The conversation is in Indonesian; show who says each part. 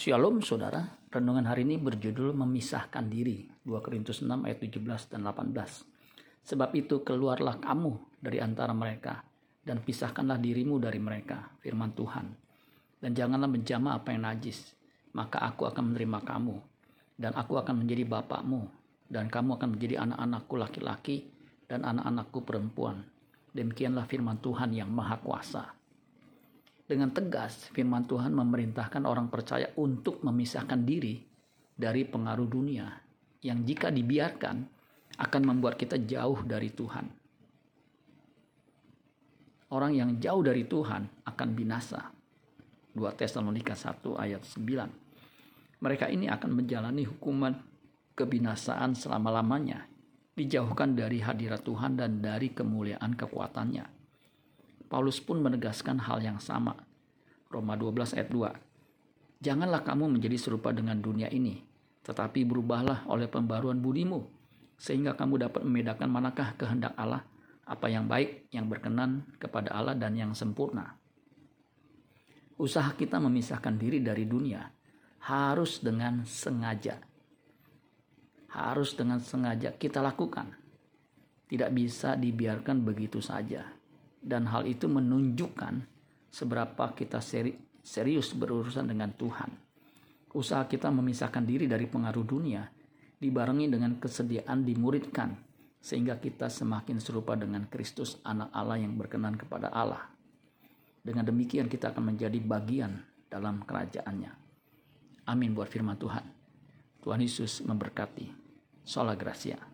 Speaker 1: Shalom saudara, renungan hari ini berjudul memisahkan diri 2 Korintus 6 ayat 17 dan 18. Sebab itu keluarlah kamu dari antara mereka dan pisahkanlah dirimu dari mereka, firman Tuhan. Dan janganlah menjamah apa yang najis, maka aku akan menerima kamu dan aku akan menjadi bapakmu dan kamu akan menjadi anak-anakku laki-laki dan anak-anakku perempuan. Demikianlah firman Tuhan yang maha kuasa. Dengan tegas, firman Tuhan memerintahkan orang percaya untuk memisahkan diri dari pengaruh dunia yang jika dibiarkan akan membuat kita jauh dari Tuhan. Orang yang jauh dari Tuhan akan binasa. 2 Tesalonika 1 ayat 9. Mereka ini akan menjalani hukuman kebinasaan selama-lamanya, dijauhkan dari hadirat Tuhan dan dari kemuliaan kekuatannya Paulus pun menegaskan hal yang sama. Roma 12 ayat 2. Janganlah kamu menjadi serupa dengan dunia ini, tetapi berubahlah oleh pembaruan budimu, sehingga kamu dapat membedakan manakah kehendak Allah, apa yang baik, yang berkenan kepada Allah, dan yang sempurna. Usaha kita memisahkan diri dari dunia harus dengan sengaja. Harus dengan sengaja kita lakukan. Tidak bisa dibiarkan begitu saja dan hal itu menunjukkan seberapa kita seri, serius berurusan dengan Tuhan. Usaha kita memisahkan diri dari pengaruh dunia dibarengi dengan kesediaan dimuridkan sehingga kita semakin serupa dengan Kristus anak Allah yang berkenan kepada Allah. Dengan demikian kita akan menjadi bagian dalam kerajaannya. Amin buat firman Tuhan. Tuhan Yesus memberkati. Sola Gracia.